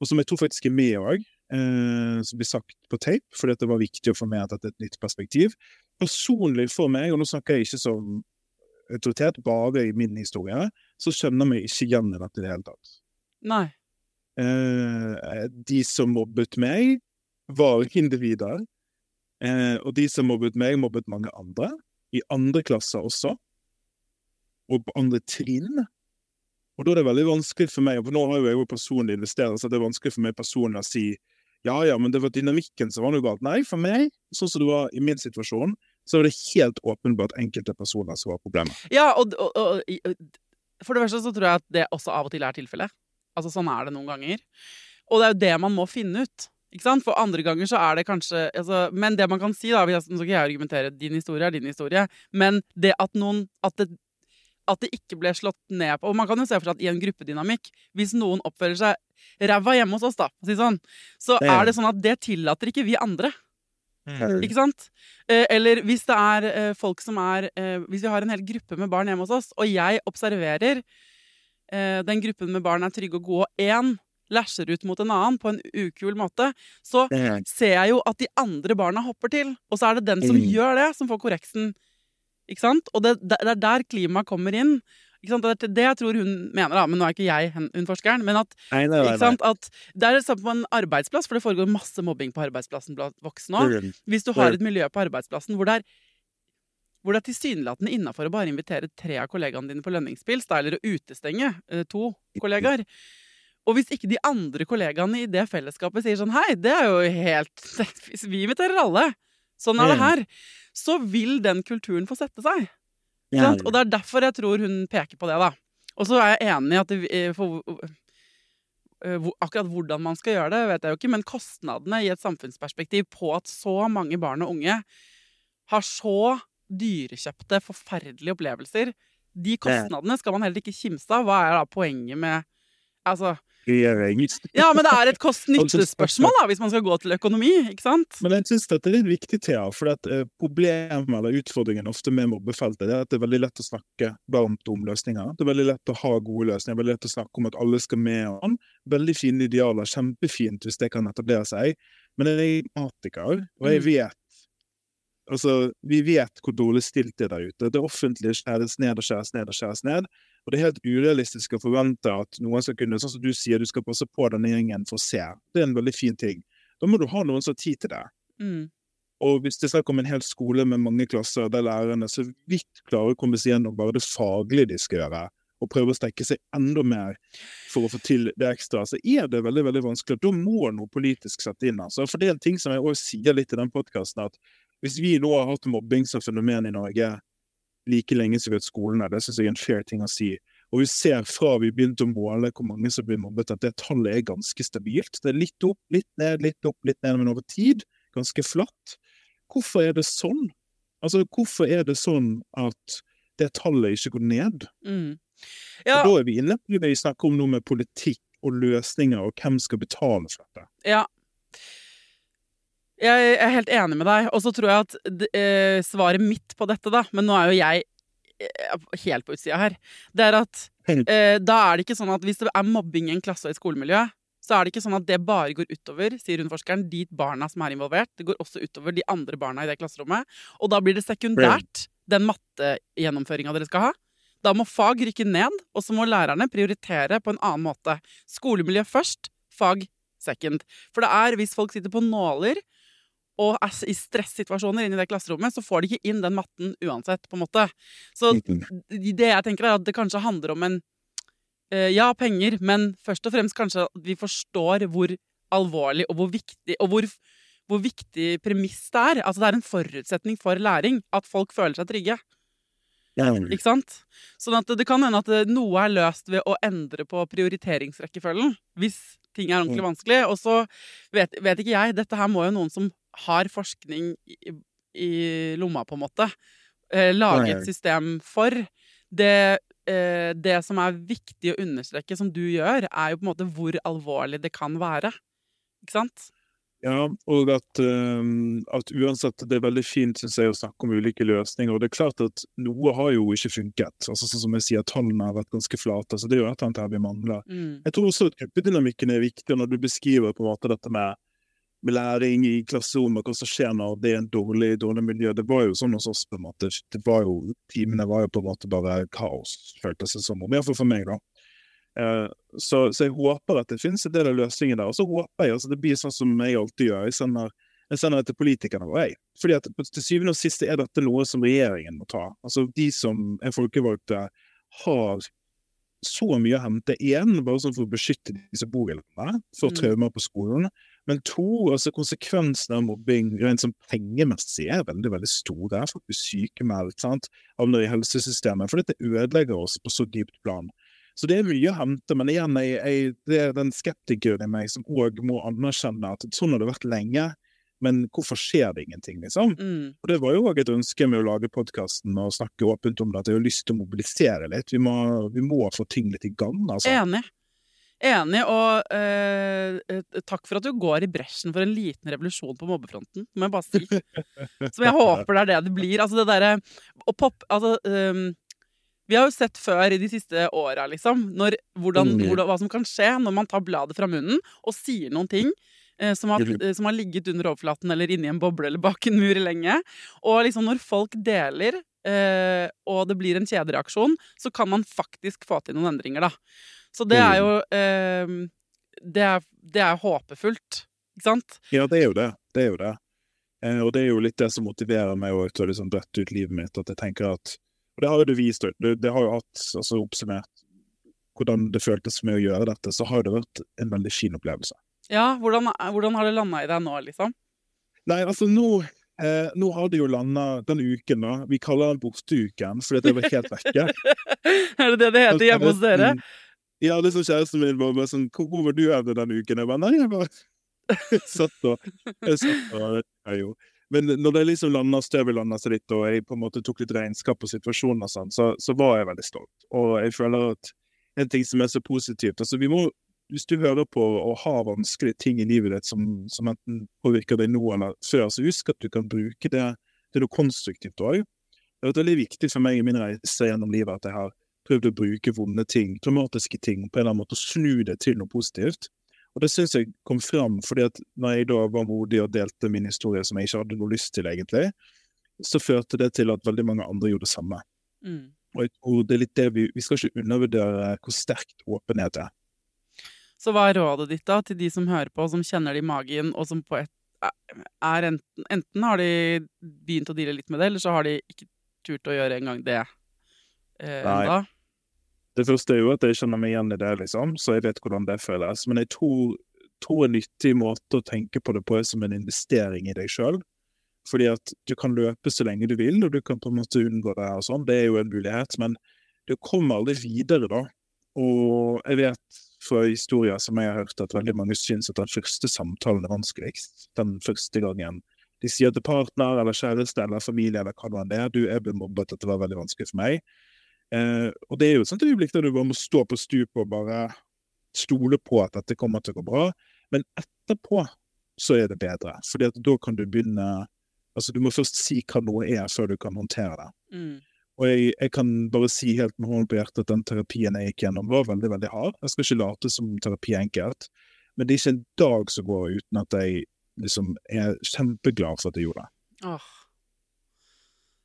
og som jeg tror faktisk er med òg, eh, som blir sagt på tape, fordi det var viktig å få med at er et nytt perspektiv. Personlig for meg, og nå snakker jeg ikke som autoritet, bare i min historie, så skjønner vi ikke igjen i dette i det hele tatt. Nei. Eh, de som mobbet meg, var individer. Eh, og de som mobbet meg, mobbet mange andre. I andre klasser også. Og på andre trinn. Og da er det veldig vanskelig for meg, for nå har jo jeg jo personlig investert, så det er vanskelig for meg personlig å si Ja ja, men det var dynamikken som var noe galt. Nei, for meg, sånn som det var i min situasjon, så var det helt åpenbart enkelte personer som var problemet. Ja, og, og, og for det første så tror jeg at det også av og til er tilfellet. Altså sånn er det noen ganger. Og det er jo det man må finne ut. Ikke sant? For andre ganger så er det kanskje altså, Men det man kan si, da Nå skal ikke jeg argumentere din historie er din historie, men det at noen At det, at det ikke ble slått ned på Og man kan jo se for seg at i en gruppedynamikk, hvis noen oppfører seg ræva hjemme hos oss, da, for å si sånn, så det. er det sånn at det tillater ikke vi andre. Mm. Ikke sant? Eh, eller hvis det er eh, folk som er eh, Hvis vi har en hel gruppe med barn hjemme hos oss, og jeg observerer eh, den gruppen med barn er trygge og gode, og én læsjer ut mot en annen på en ukul måte, så ser jeg jo at de andre barna hopper til. Og så er det den som Mm. gjør det, som får korreksen. Ikke sant? Og det, det er der klimaet kommer inn. Det er det jeg tror hun mener, da, men nå er ikke jeg hun forskeren. Men at Nei, nei, nei. At det er det samme på en arbeidsplass, for det foregår masse mobbing på arbeidsplassen blant voksne òg. Hvis du har et miljø på arbeidsplassen hvor det er hvor det er tilsynelatende innafor å bare invitere tre av kollegaene dine på lønningspils, da, eller å utestenge eh, to kollegaer. Og hvis ikke de andre kollegaene i det fellesskapet sier sånn Hei, det er jo helt (laughs) Vi inviterer alle. Sånn er det her. Så vil den kulturen få sette seg. Sant? Og det er derfor jeg tror hun peker på det, da. Og så er jeg enig i at det, eh, for, eh, akkurat hvordan man skal gjøre det, vet jeg jo ikke, men kostnadene i et samfunnsperspektiv på at så mange barn og unge har så dyrekjøpte, forferdelige opplevelser, de kostnadene skal man heller ikke kimse av. Hva er da poenget med Altså Regjering. Ja, men det er et kost-nytte-spørsmål, hvis man skal gå til økonomi, ikke sant? Men jeg syns dette er litt viktig, Thea. For at, eh, problemet eller utfordringen ofte med mobbefeltet det er at det er veldig lett å snakke varmt om løsninger. Det er veldig lett å ha gode løsninger. Veldig lett å snakke om at alle skal med. og an. Veldig fine idealer. Kjempefint hvis det kan etablere seg. Men jeg er matiker, og jeg Mm. vet Altså, vi vet hvor dårlig stilt det er der ute. Det offentlige skjæres ned og skjæres ned og skjæres ned. Og det er helt urealistisk å forvente at noen skal kunne, sånn som du sier, du skal passe på denne gjengen for å se. Det er en veldig fin ting. Da må du ha noen som har tid til det. Mm. Og hvis det er snakk om en hel skole med mange klasser der lærerne så vidt klarer å komme seg gjennom bare det faglige de skal gjøre, og prøve å strekke seg enda mer for å få til det ekstra, så er det veldig veldig vanskelig. Da må noe politisk sette inn. Altså. For det er en ting som jeg også sier litt i den podkasten, at hvis vi nå har hatt mobbing som fenomen i Norge like lenge som vi har hatt skolene, det syns jeg er en fair ting å si. Og vi ser fra vi begynte å måle hvor mange som blir mobbet, at det tallet er ganske stabilt. Det er litt opp, litt ned, litt opp, litt ned, men over tid ganske flatt. Hvorfor er det sånn? Altså, hvorfor er det sånn at det tallet ikke går ned? Mm. Ja, Og da er vi inne på det vi snakker om noe med politikk og løsninger, og hvem skal betale for dette. ja. Jeg er helt enig med deg. Og så tror jeg at eh, svaret mitt på dette, da Men nå er jo jeg eh, helt på utsida her. Det er at eh, da er det ikke sånn at hvis det er mobbing i en klasse og i skolemiljøet, skolemiljø, så er det ikke sånn at det bare går utover, sier hun forskeren, de barna som er involvert. Det går også utover de andre barna i det klasserommet. Og da blir det sekundært den mattegjennomføringa dere skal ha. Da må fag rykke ned, og så må lærerne prioritere på en annen måte. Skolemiljø først, fag second. For det er hvis folk sitter på nåler og er i stressituasjoner inne i det klasserommet, så får de ikke inn den matten uansett, på en måte. Så det jeg tenker er at det kanskje handler om en eh, Ja, penger, men først og fremst kanskje at vi forstår hvor alvorlig og hvor viktig og hvor, hvor viktig premiss det er. Altså det er en forutsetning for læring at folk føler seg trygge. Ikke sant? Sånn at det, det kan hende at noe er løst ved å endre på prioriteringsrekkefølgen. Hvis ting er ordentlig vanskelig. Og så vet, vet ikke jeg. Dette her må jo noen som har forskning i, i lomma, på en måte, eh, lage et system for. Det, eh, det som er viktig å understreke, som du gjør, er jo på en måte hvor alvorlig det kan være. Ikke sant? Ja, og at, um, at uansett det er veldig fint synes jeg, å snakke om ulike løsninger. Og det er klart at noe har jo ikke funket. Altså, sånn som jeg sier, Tallene har vært ganske flate. så Det er jo et eller annet her vi mangler. Mm. Jeg tror også at gruppedynamikken er viktig, når du beskriver på en måte dette med, med læring i klasserommet, hva som skjer når det er en dårlig, dårlig miljø. Det var jo sånn hos oss, på en måte. Det var jo, Timene var jo på en måte bare kaos, føltes det som. Iallfall for meg, da. Uh, så, så jeg håper at det finnes en del av løsningen der. Og så håper jeg altså det blir sånn som jeg alltid gjør. Jeg sender, jeg sender det til politikerne våre. jeg. Fordi at til syvende og sist er dette noe som regjeringen må ta. Altså de som er folkevalgte, har så mye å hente. igjen, bare sånn for å beskytte de som bor i landet, for Mm. traumer på skolen. Men to, altså konsekvensene av mobbing rent som pengemessig er veldig veldig store. Jeg er faktisk sykemeldt, sant? havner i helsesystemet, for dette ødelegger oss på så dypt plan. Så det er mye å hente, men igjen, jeg, jeg, det er den skeptikeren i meg som òg må anerkjenne at sånn har det vært lenge, men hvorfor skjer det ingenting, liksom? Mm. Og det var jo òg et ønske med å lage podkasten og snakke åpent om det, at jeg har lyst til å mobilisere litt. Vi må, vi må få ting litt i gang, altså. Enig. Enig, og eh, eh, takk for at du går i bresjen for en liten revolusjon på mobbefronten, må jeg bare si. Som jeg håper det er det det blir. Altså det derre å poppe Altså um, Vi har jo sett før i de siste åra, liksom, når, hvordan, Mm. hvordan, hva som kan skje når man tar bladet fra munnen og sier noen ting. eh, Som har, som har ligget under overflaten eller inni en boble eller bak en mur lenge. Og liksom når folk deler, eh, og det blir en kjedereaksjon, så kan man faktisk få til noen endringer, da. Så det er jo eh, det, er, det er håpefullt, ikke sant? Ja, det er jo det. Det er jo det. Eh, og det er jo litt det som motiverer meg å til å liksom brette ut livet mitt, at jeg tenker at Og det har jo du vist, det, det har jo hatt altså oppsummert hvordan det føltes med å gjøre dette, så har det vært en veldig fin opplevelse. Ja, hvordan, hvordan har det landa i deg nå, liksom? Nei, altså nå eh, Nå har det jo landa den uken, da. Vi kaller den borteuken, fordi det var helt vekke. (laughs) er det det det heter hjemme hos dere? Ja, det som kjæresten min var bare sånn Hvor var du hen denne uken? Jeg bare Nei, jeg bare (laughs) satt og Jeg satt og jeg jo. Men når det liksom landa, støvet landa seg litt, og jeg på en måte tok litt regnskap på situasjonen, og sånn, så, så var jeg veldig stolt. Og jeg føler at en ting som er så positivt altså vi må, Hvis du hører på og har vanskelige ting i livet ditt som, som enten påvirker deg nå eller før, så husk at du kan bruke det til noe konstruktivt òg. Det har vært veldig viktig for meg i min reise gjennom livet at jeg har prøvd å bruke vonde ting, traumatiske ting, på en eller annen måte, og snu det til noe positivt. Og det syns jeg kom fram, fordi at når jeg da var modig og delte min historie som jeg ikke hadde noe lyst til, egentlig, så førte det til at veldig mange andre gjorde det samme. Mm. Og tror det er litt det vi, vi skal ikke undervurdere hvor sterkt åpenhet er. Så hva er rådet ditt da til de som hører på, som kjenner det i magen, og som på et er enten, enten har de begynt å deale litt med det, eller så har de ikke turt å gjøre engang det eh, Nei. Det første er jo at jeg kjenner meg igjen i det, liksom, så jeg vet hvordan det føles. Men jeg tror, tror en nyttig måte å tenke på det på er som en investering i deg sjøl. Fordi at du kan løpe så lenge du vil, og du kan på en måte unngå det her og sånn. Det er jo en mulighet, men du kommer aldri videre da. Og jeg vet fra historier som jeg har hørt, at veldig mange syns at den første samtalen er vanskeligst. Den første gangen de sier til partner eller kjæreste eller familie eller hva nå det er, du, jeg ble mobbet, det var veldig vanskelig for meg. Eh, og det er jo et sånt øyeblikk der du bare må stå på stupet og bare stole på at dette kommer til å gå bra. Men etterpå så er det bedre, fordi at da kan du begynne Altså, du må først si hva noe er, før du kan håndtere det. Mm. Og jeg, jeg kan bare si helt med hånden på hjertet at den terapien jeg gikk gjennom, var veldig, veldig hard. Jeg skal ikke late som terapi er enkelt, men det er ikke en dag som går uten at jeg liksom er kjempeglad for at jeg gjorde det. Åh.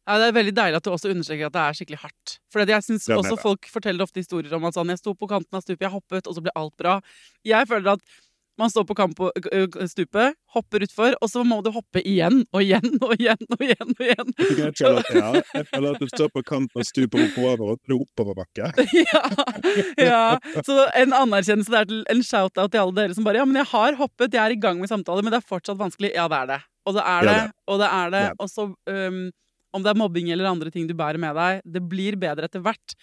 Ja, det er veldig deilig at du også understreker at det er skikkelig hardt. For jeg synes også det. folk forteller ofte historier om at sånn, jeg sto på kanten av stupet, jeg hoppet, og så ble alt bra. Jeg føler at man står på kamp på ø, ø, stupet, hopper utfor, og så må du hoppe igjen og igjen og igjen og igjen. og igjen. Jeg føler at, ja, jeg føler at du står på kanten og stupet oppover, og det er oppoverbakke. (laughs) ja, ja. Så en anerkjennelse der til en shout-out til alle dere som bare Ja, men jeg har hoppet, jeg er i gang med samtale, men det er fortsatt vanskelig. Ja, det er det. Og det er det. Og det er det. Og så øhm, om det er mobbing eller andre ting du bærer med deg, det blir bedre etter hvert.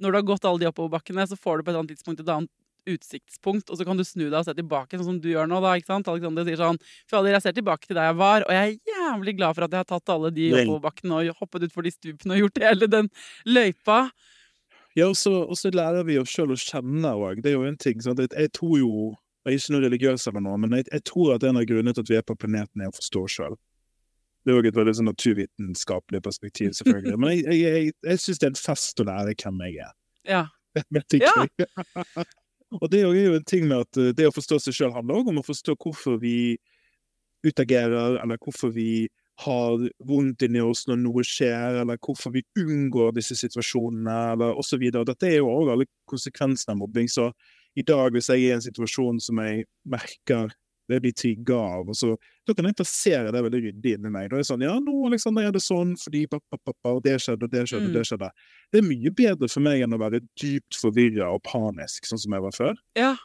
Når du har gått alle de oppoverbakkene, så får du på et annet tidspunkt et annet utsiktspunkt, og så kan du snu deg og se tilbake, sånn som du gjør nå, da. ikke sant? Alexander sier sånn Fader, jeg ser tilbake til der jeg var, og jeg er jævlig glad for at jeg har tatt alle de oppoverbakkene og hoppet utfor de stupene og gjort hele den løypa. Ja, og så, lærer vi oss sjøl å kjenne òg. Det er jo en ting. Sant? Jeg, jeg tror jo Jeg er ikke noe religiøs eller noe, men jeg, jeg tror at en av grunnene til at vi er på planeten, er å forstå sjøl. Det er òg et veldig sånn naturvitenskapelig perspektiv, selvfølgelig. (laughs) Men jeg, jeg, jeg, jeg syns det er en fest å lære hvem jeg er. Ja. (laughs) Ikke. (laughs) og det er jo en ting med at eh, det å forstå seg sjøl handler òg om å forstå hvorfor vi utagerer, eller hvorfor vi har vondt inni oss når noe skjer, eller hvorfor vi unngår disse situasjonene, eller osv. Dette er jo òg alle konsekvensene av mobbing. Så i dag, hvis jeg er i en situasjon som jeg merker det blir trigga av. og så Da kan jeg plassere det veldig ryddig inni meg. Da er det sånn Ja, nå Alexander, er det sånn fordi pappa, pappa, og det skjedde, og det skjedde, og Mm. det skjedde. Det er mye bedre for meg enn å være dypt forvirra og panisk, sånn som jeg var før. Ja.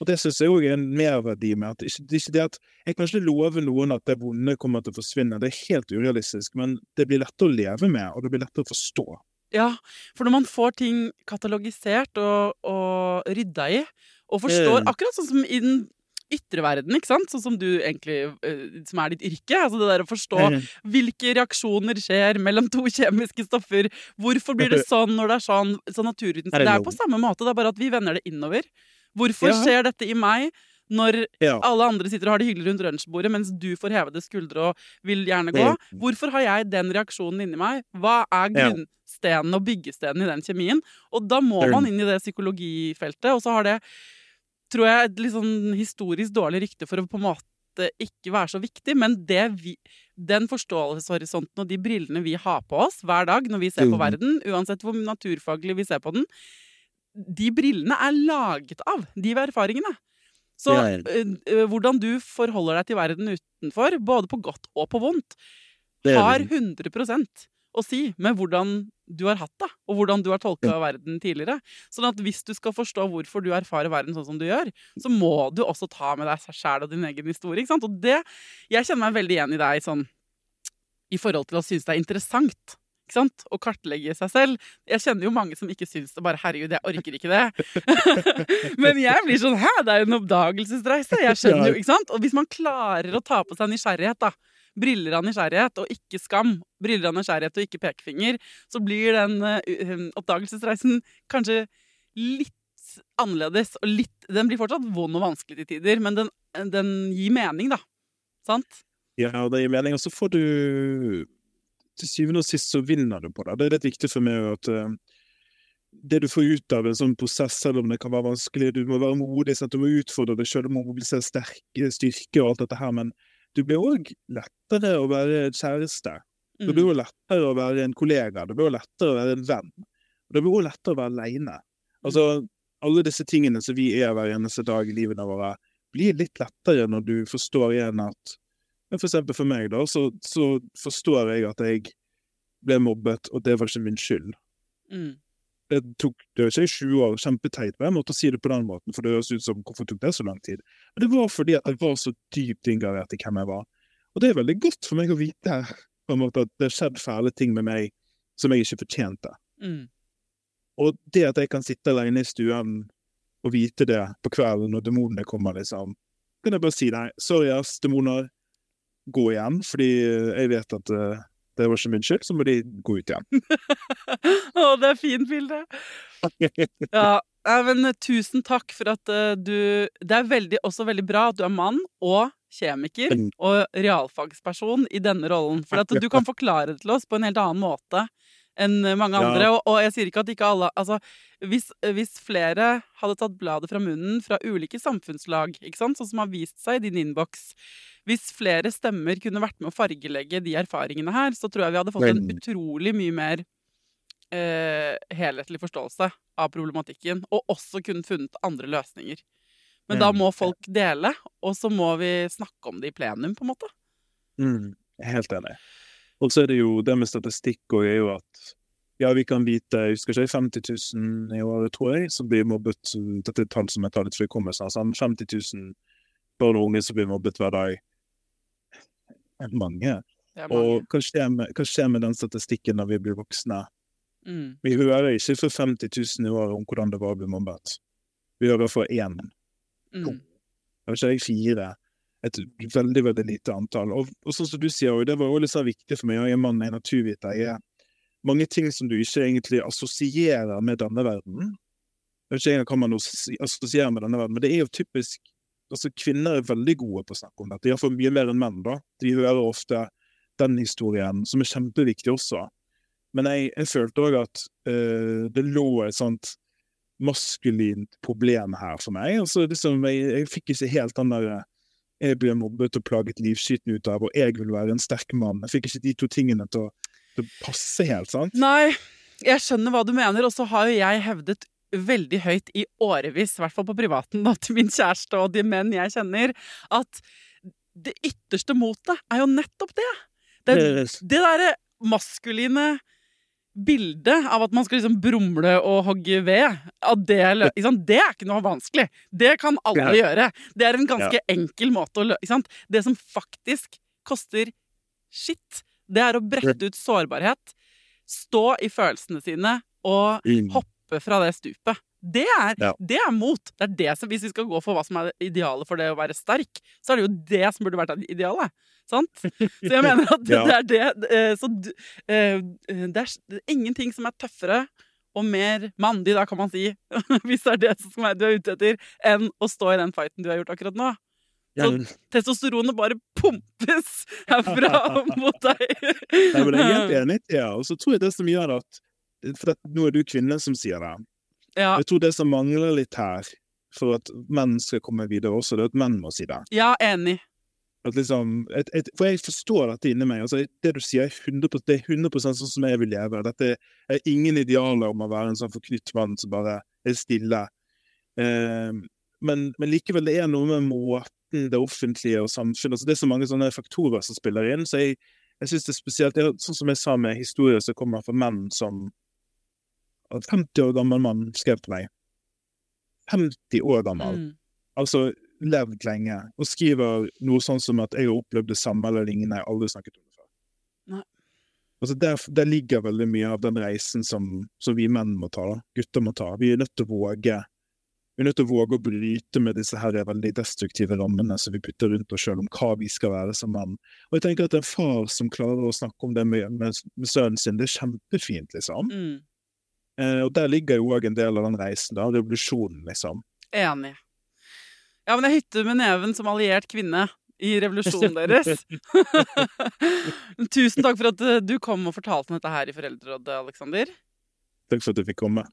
Og det syns jeg òg er en merverdi med at ikke, det ikke det at Jeg kan ikke love noen at det vonde kommer til å forsvinne, det er helt urealistisk, men det blir lettere å leve med, og det blir lettere å forstå. Ja, for når man får ting katalogisert og, og rydda i, og forstår Mm. Akkurat sånn som i den ytre verden, ikke sant? Sånn som du egentlig eh, Som er ditt yrke. Altså det der å forstå Mm. hvilke reaksjoner skjer mellom to kjemiske stoffer. Hvorfor blir det sånn når det er sånn? Så naturvitenskap det er på samme måte, det er bare at vi vender det innover. Hvorfor Ja. skjer dette i meg? Når Ja. alle andre sitter og har det hyggelig rundt lunsjbordet, mens du får hevede skuldre og vil gjerne gå. Hvorfor har jeg den reaksjonen inni meg? Hva er Ja. grunnstenen og byggestenen i den kjemien? Og da må man inn i det psykologifeltet, og så har det, tror jeg, et litt sånn historisk dårlig rykte for å på en måte ikke være så viktig, men det vi, den forståelseshorisonten og de brillene vi har på oss hver dag når vi ser på Mm. verden, uansett hvor naturfaglig vi ser på den, de brillene er laget av de erfaringene. Så Ja, ja. ø, ø, hvordan du forholder deg til verden utenfor, både på godt og på vondt, har det. 100 å si med hvordan du har hatt det, og hvordan du har tolka verden tidligere. Sånn at hvis du skal forstå hvorfor du erfarer verden sånn som du gjør, så må du også ta med deg sjæl og din egen historie. Ikke sant? Og det Jeg kjenner meg veldig igjen i deg sånn i forhold til å synes det er interessant. Ikke sant? Å kartlegge seg selv. Jeg kjenner jo mange som ikke syns det. Bare 'herregud, jeg orker ikke det'. (laughs) Men jeg blir sånn 'hæ, det er jo en oppdagelsesreise'. Jeg skjønner jo, ikke sant? Og hvis man klarer å ta på seg nysgjerrighet, da. Briller av nysgjerrighet og ikke skam. Briller av nysgjerrighet og ikke pekefinger. Så blir den uh, oppdagelsesreisen kanskje litt annerledes. Og litt Den blir fortsatt vond og vanskelig til tider, men den, den gir mening, da. Sant? Ja, det gir mening. Og så får du Til syvende og sist så vinner du på det. Det er litt viktig for meg at uh, det du får ut av en sånn prosess, selv om det kan være vanskelig Du må være modig, sant? du må utfordre deg sjøl, du må mobilisere sterke styrke og alt dette her, men du blir òg lettere å være kjæreste. Det blir Mm. jo lettere å være en kollega, det blir jo lettere å være en venn. Og det blir jo lettere å være aleine. Altså, alle disse tingene som vi er hver eneste dag i livene våre, blir litt lettere når du forstår igjen at men For eksempel for meg, da, så, så forstår jeg at jeg ble mobbet, og det var ikke min skyld. Mm. Det tok det ikke sju 20 år, kjempeteit men jeg måtte si det på den måten, for det høres ut som hvorfor tok det så lang tid? Men det var fordi jeg var så dypt inngravert i hvem jeg var. Og det er veldig godt for meg å vite på en måte at det har skjedd fæle ting med meg som jeg ikke fortjente. Mm. Og det at jeg kan sitte alene i stuen og vite det på kvelden når demonene kommer, liksom, kan jeg bare si nei, sorry ass, demoner, gå igjen, fordi jeg vet at eh, det var ikke min skyld, så må de gå ut igjen. (laughs) Å, det er fint bilde! (laughs) Ja, men eh, tusen takk for at uh, du Det er veldig, også veldig bra at du er mann og kjemiker og realfagsperson i denne rollen. For at du kan forklare det til oss på en helt annen måte enn mange Ja. andre. Og, og jeg sier ikke at ikke alle Altså, hvis, hvis flere hadde tatt bladet fra munnen fra ulike samfunnslag, ikke sant, sånn som har vist seg i din innboks Hvis flere stemmer kunne vært med å fargelegge de erfaringene her, så tror jeg vi hadde fått en utrolig mye mer eh, helhetlig forståelse av problematikken, og også kunne funnet andre løsninger. Men da Mm. må folk dele, og så må vi snakke om det i plenum, på en måte. Mm, helt enig. Og så er det jo det med statistikk og er jo at ja, vi kan vite jeg husker ikke 50 000 i året, tror jeg, som blir mobbet. Dette er tall som jeg tar litt fra hukommelsen. Altså 50 000 barn og unge som blir mobbet hver dag. Mange. Er Og hva skjer, med, hva skjer med den statistikken når vi blir voksne? Mm. Vi hører ikke for 50 000 i året om hvordan det var å bli mobbet. Vi hører for én. Mm. Jeg vet ikke, fire. Et veldig, veldig lite antall. Og, og sånn som du sier, og det var også så viktig for meg, og jeg er mann, jeg er naturviter, jeg er mange ting som du ikke egentlig assosierer med denne verden. Jeg vet ikke engang hva man assosi- assosierer med denne verden, men det er jo typisk altså Kvinner er veldig gode på å snakke om dette, iallfall mye mer enn menn. da. De hører ofte den historien, som er kjempeviktig også. Men jeg, jeg følte òg at eh, det lå et sånt maskulint problem her for meg. Altså, liksom, jeg, jeg fikk ikke helt den der eh, jeg ble mobbet og plaget livskyten ut av, og jeg vil være en sterk mann. Jeg fikk ikke de to tingene til å, til å passe helt, sant? Nei, jeg skjønner hva du mener, og så har jo jeg hevdet veldig høyt i årevis, i hvert fall på privaten, da, til min kjæreste og de menn jeg kjenner, at det ytterste motet er jo nettopp det. Det, det derre maskuline bildet av at man skal liksom brumle og hogge ved, det, det, er ikke noe vanskelig. Det kan alle ja. gjøre. Det er en ganske ja. enkel måte å løse Det som faktisk koster skitt, det er å brette ut sårbarhet, stå i følelsene sine og mm. hoppe fra det stupet. Det er, ja. det er mot. Det er det som, hvis vi skal gå for hva som er idealet for det å være sterk, så er det jo det som burde vært idealet. Sant? Så jeg mener at det, (laughs) ja. det er det. Eh, så eh, det er ingenting som er tøffere og mer mandig, da kan man si, (laughs) hvis det er det som er du er ute etter, enn å stå i den fighten du har gjort akkurat nå. Så testosteronet bare pumpes (laughs) herfra mot deg. Nei, men jeg er helt enig. Ja, og så tror jeg det som gjør at For nå er du kvinne som sier det. Ja. Jeg tror det som mangler litt her, for at menn skal komme videre også, det er at menn må si det. Ja, enig. Liksom, et, et, for jeg forstår dette inni meg. altså Det du sier, er 100, det er 100 sånn som jeg vil leve. Dette er ingen idealer om å være en sånn forknytt mann som bare er stille. Eh, men, men, likevel, det er noe med måten det offentlige og samfunnet altså Det er så mange sånne faktorer som spiller inn. Så jeg, jeg syns det er spesielt det er, Sånn som jeg sa med historier som kommer fra menn som 50 år gammel mann skrev til meg. 50 år gammel. Mm. Altså levd lenge, og skriver noe sånn som at 'jeg har opplevd det samme eller lignende, jeg har aldri snakket om det før'. Nei. Altså der, der, ligger veldig mye av den reisen som, som, vi menn må ta, gutter må ta. Vi er nødt til å våge vi er nødt til å våge å bryte med disse her veldig destruktive rammene som vi putter rundt oss sjøl om hva vi skal være som menn. Og jeg tenker at en far som klarer å snakke om det med, med, med sønnen sin, det er kjempefint, liksom. Mm. Eh, og der ligger jo òg en del av den reisen, da. Revolusjonen, liksom. Enig. Ja, men jeg hytter med neven som alliert kvinne i revolusjonen deres. (laughs) Tusen takk for at eh, du kom og fortalte om dette her i Foreldrerådet, Aleksander. Takk for at du fikk komme.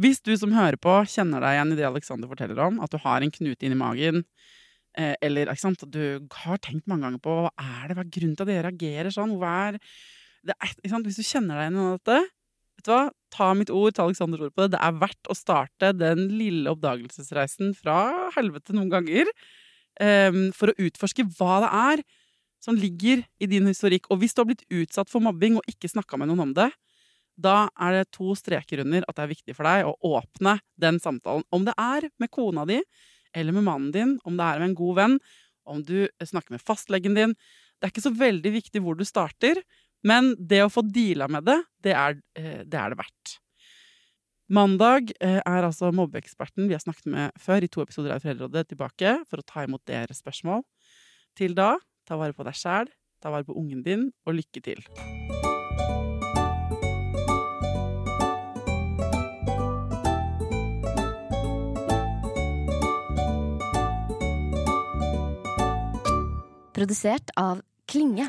Hvis du som hører på, kjenner deg igjen i det Aleksander forteller om, at du har en knute inni magen, eh, eller ikke sant, at du har tenkt mange ganger på hva er det, hva er grunnen til at dere reagerer sånn, hva er, det er Hvis du kjenner deg igjen i dette, vet du hva, ta mitt ord, ta Aleksanders ord på det. Det er verdt å starte den lille oppdagelsesreisen fra helvete noen ganger um, for å utforske hva det er som ligger i din historikk. Og hvis du har blitt utsatt for mobbing og ikke snakka med noen om det, da er det to streker under at det er viktig for deg å åpne den samtalen. Om det er med kona di eller med mannen din, om det er med en god venn, om du snakker med fastlegen din. Det er ikke så veldig viktig hvor du starter, men det å få deala med det, det er, eh, det er det verdt. Mandag eh, er altså mobbeeksperten vi har snakket med før i to episoder av Foreldrerådet, tilbake for å ta imot deres spørsmål. Til da, ta vare på deg sjæl, ta vare på ungen din, og lykke til. Produsert av Klinge.